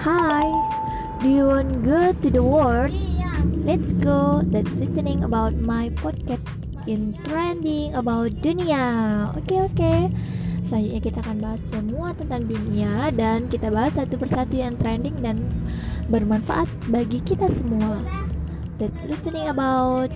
Hi, Do you want go to the world? Let's go. Let's listening about my podcast in trending about dunia. Oke okay, oke. Okay. Selanjutnya kita akan bahas semua tentang dunia dan kita bahas satu persatu yang trending dan bermanfaat bagi kita semua. Let's listening about